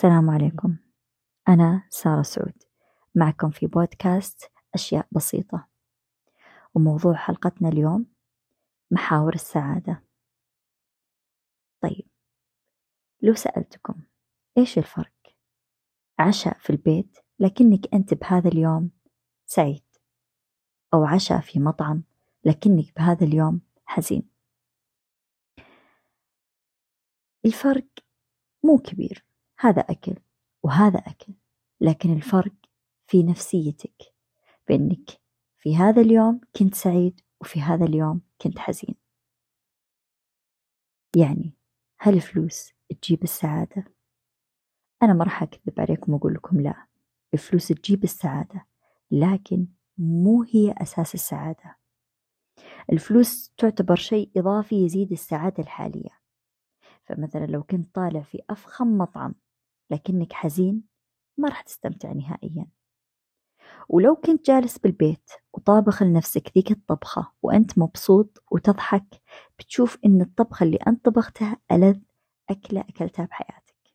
السلام عليكم. أنا سارة سعود. معكم في بودكاست أشياء بسيطة. وموضوع حلقتنا اليوم محاور السعادة. طيب لو سألتكم إيش الفرق؟ عشاء في البيت لكنك أنت بهذا اليوم سعيد. أو عشاء في مطعم لكنك بهذا اليوم حزين. الفرق مو كبير. هذا أكل وهذا أكل لكن الفرق في نفسيتك بأنك في هذا اليوم كنت سعيد وفي هذا اليوم كنت حزين. يعني هل الفلوس تجيب السعادة؟ أنا ما راح أكذب عليكم وأقول لكم لا الفلوس تجيب السعادة لكن مو هي أساس السعادة. الفلوس تعتبر شيء إضافي يزيد السعادة الحالية. فمثلا لو كنت طالع في أفخم مطعم لكنك حزين ما راح تستمتع نهائيا. ولو كنت جالس بالبيت وطابخ لنفسك ذيك الطبخة وأنت مبسوط وتضحك بتشوف إن الطبخة اللي أنت طبختها ألذ أكلة أكلتها بحياتك.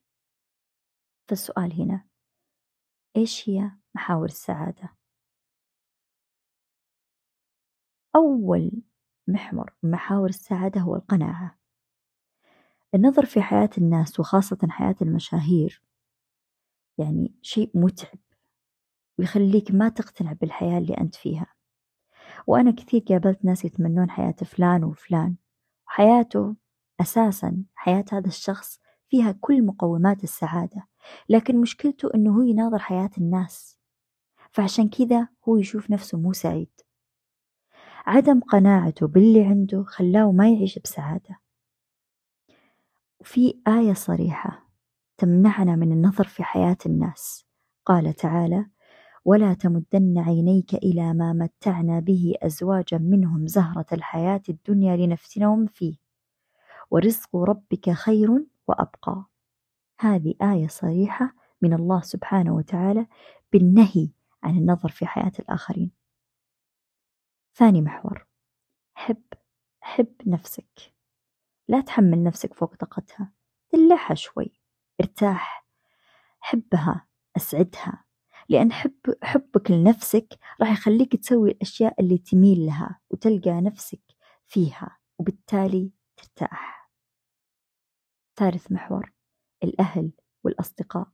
فالسؤال هنا إيش هي محاور السعادة؟ أول محور محاور السعادة هو القناعة. النظر في حياة الناس وخاصة حياة المشاهير يعني شيء متعب ويخليك ما تقتنع بالحياة اللي أنت فيها. وأنا كثير قابلت ناس يتمنون حياة فلان وفلان وحياته أساسا حياة هذا الشخص فيها كل مقومات السعادة لكن مشكلته أنه هو يناظر حياة الناس فعشان كذا هو يشوف نفسه مو سعيد. عدم قناعته باللي عنده خلاه ما يعيش بسعادة. وفي آية صريحة تمنعنا من النظر في حياة الناس. قال تعالى ولا تمدن عينيك إلى ما متعنا به أزواجا منهم زهرة الحياة الدنيا لنفتنهم فيه ورزق ربك خير وأبقى. هذه آية صريحة من الله سبحانه وتعالى بالنهي عن النظر في حياة الآخرين. ثاني محور حب حب نفسك. لا تحمل نفسك فوق طاقتها. دلعها شوي. ارتاح. حبها. أسعدها. لأن حب حبك لنفسك راح يخليك تسوي الأشياء اللي تميل لها وتلقى نفسك فيها وبالتالي ترتاح. ثالث محور. الأهل والأصدقاء.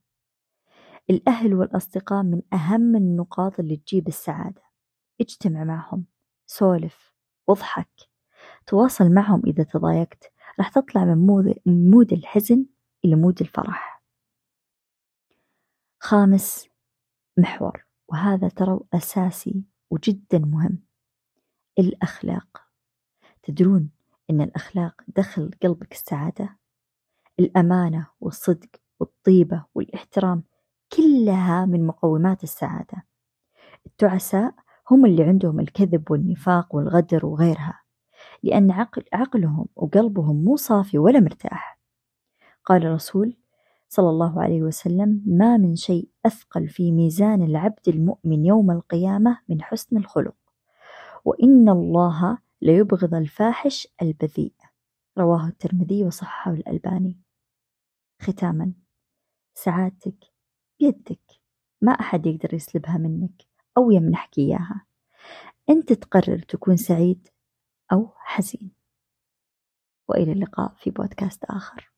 الأهل والأصدقاء من أهم النقاط اللي تجيب السعادة. اجتمع معهم. سولف. واضحك تواصل معهم إذا تضايقت. راح تطلع من mood, من mood الحزن إلى mood الفرح. خامس محور. وهذا ترى أساسي وجدا مهم. الأخلاق. تدرون أن الأخلاق دخل قلبك السعادة؟ الأمانة والصدق والطيبة والإحترام كلها من مقومات السعادة. التعساء هم اللي عندهم الكذب والنفاق والغدر وغيرها. لأن عقل عقلهم وقلبهم مو صافي ولا مرتاح. قال الرسول صلى الله عليه وسلم ما من شيء أثقل في ميزان العبد المؤمن يوم القيامة من حسن الخلق وإن الله ليبغض الفاحش البذيء. رواه الترمذي وصححه الألباني. ختاما سعادتك بيدك ما أحد يقدر يسلبها منك أو يمنحك إياها. أنت تقرر تكون سعيد أو حزين. وإلى اللقاء في بودكاست آخر.